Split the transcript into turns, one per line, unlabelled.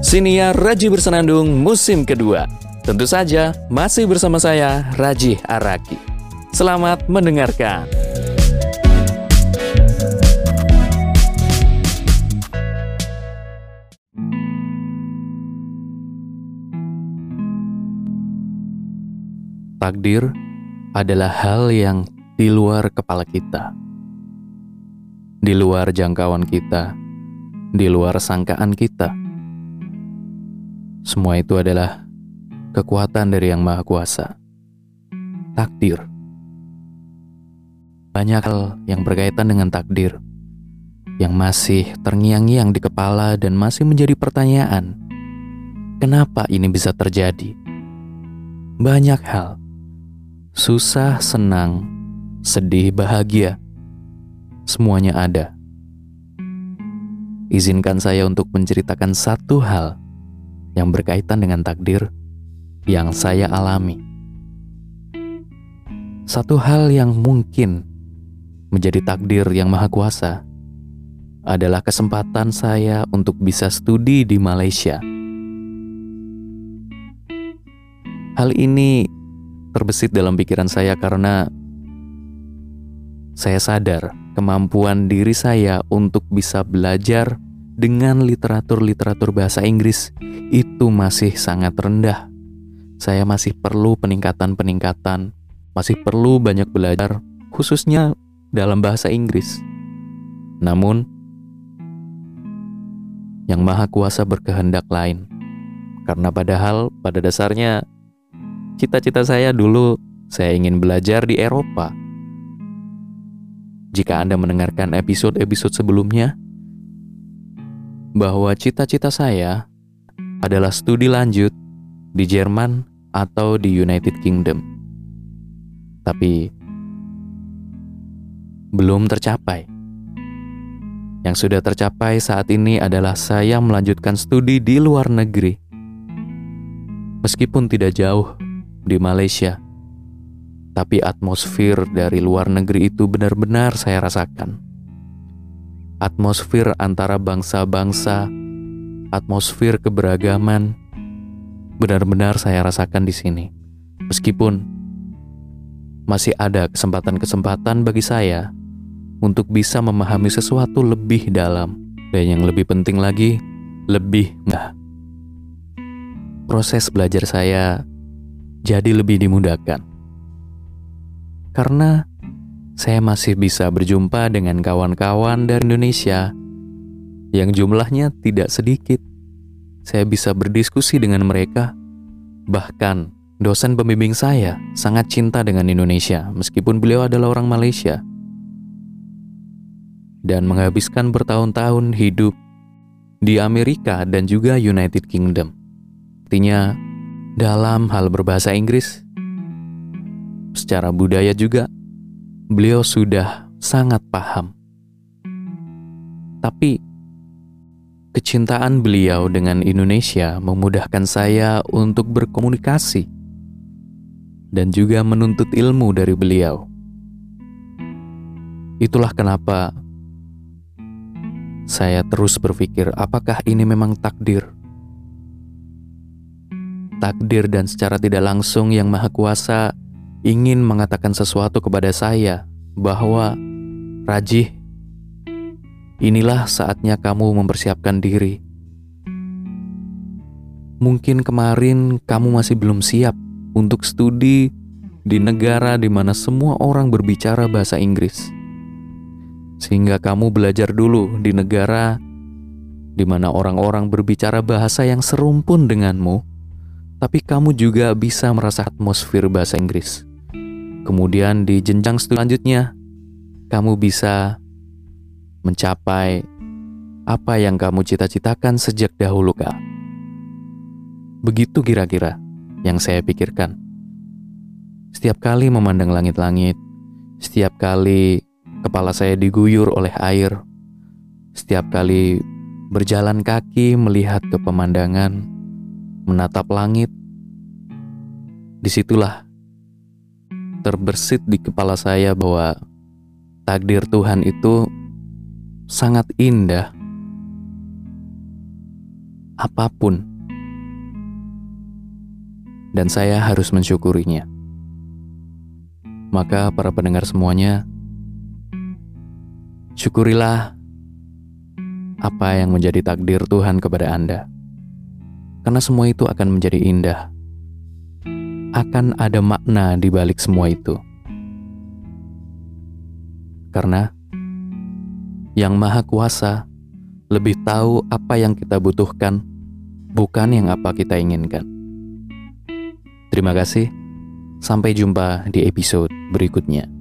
Siniar Raji Bersenandung musim kedua. Tentu saja masih bersama saya Raji Araki. Selamat mendengarkan. Takdir adalah hal yang di luar kepala kita, di luar jangkauan kita, di luar sangkaan kita. Semua itu adalah kekuatan dari Yang Maha Kuasa. Takdir. Banyak hal yang berkaitan dengan takdir yang masih terngiang-ngiang di kepala dan masih menjadi pertanyaan. Kenapa ini bisa terjadi? Banyak hal. Susah, senang, sedih, bahagia. Semuanya ada. Izinkan saya untuk menceritakan satu hal yang berkaitan dengan takdir yang saya alami. Satu hal yang mungkin menjadi takdir yang maha kuasa adalah kesempatan saya untuk bisa studi di Malaysia. Hal ini terbesit dalam pikiran saya karena saya sadar kemampuan diri saya untuk bisa belajar dengan literatur-literatur bahasa Inggris itu masih sangat rendah. Saya masih perlu peningkatan-peningkatan, masih perlu banyak belajar, khususnya dalam bahasa Inggris. Namun, yang Maha Kuasa berkehendak lain, karena padahal pada dasarnya cita-cita saya dulu saya ingin belajar di Eropa. Jika Anda mendengarkan episode-episode sebelumnya, bahwa cita-cita saya adalah studi lanjut di Jerman atau di United Kingdom. Tapi belum tercapai. Yang sudah tercapai saat ini adalah saya melanjutkan studi di luar negeri. Meskipun tidak jauh di Malaysia, tapi atmosfer dari luar negeri itu benar-benar saya rasakan atmosfer antara bangsa-bangsa, atmosfer keberagaman, benar-benar saya rasakan di sini. Meskipun masih ada kesempatan-kesempatan bagi saya untuk bisa memahami sesuatu lebih dalam, dan yang lebih penting lagi, lebih mudah. Proses belajar saya jadi lebih dimudahkan karena saya masih bisa berjumpa dengan kawan-kawan dari Indonesia yang jumlahnya tidak sedikit. Saya bisa berdiskusi dengan mereka, bahkan dosen pembimbing saya sangat cinta dengan Indonesia, meskipun beliau adalah orang Malaysia dan menghabiskan bertahun-tahun hidup di Amerika dan juga United Kingdom. Artinya, dalam hal berbahasa Inggris, secara budaya juga beliau sudah sangat paham. Tapi kecintaan beliau dengan Indonesia memudahkan saya untuk berkomunikasi dan juga menuntut ilmu dari beliau. Itulah kenapa saya terus berpikir, apakah ini memang takdir? Takdir dan secara tidak langsung yang Maha Kuasa ingin mengatakan sesuatu kepada saya bahwa Rajih, inilah saatnya kamu mempersiapkan diri. Mungkin kemarin kamu masih belum siap untuk studi di negara di mana semua orang berbicara bahasa Inggris. Sehingga kamu belajar dulu di negara di mana orang-orang berbicara bahasa yang serumpun denganmu, tapi kamu juga bisa merasa atmosfer bahasa Inggris. Kemudian di jenjang selanjutnya, kamu bisa mencapai apa yang kamu cita-citakan sejak dahulu, Kak. Begitu kira-kira yang saya pikirkan. Setiap kali memandang langit-langit, setiap kali kepala saya diguyur oleh air, setiap kali berjalan kaki melihat ke pemandangan, menatap langit, di situlah terbersit di kepala saya bahwa takdir Tuhan itu sangat indah. apa pun. Dan saya harus mensyukurinya. Maka para pendengar semuanya, syukurilah apa yang menjadi takdir Tuhan kepada Anda. Karena semua itu akan menjadi indah. Akan ada makna di balik semua itu. Karena yang Maha Kuasa lebih tahu apa yang kita butuhkan, bukan yang apa kita inginkan. Terima kasih. Sampai jumpa di episode berikutnya.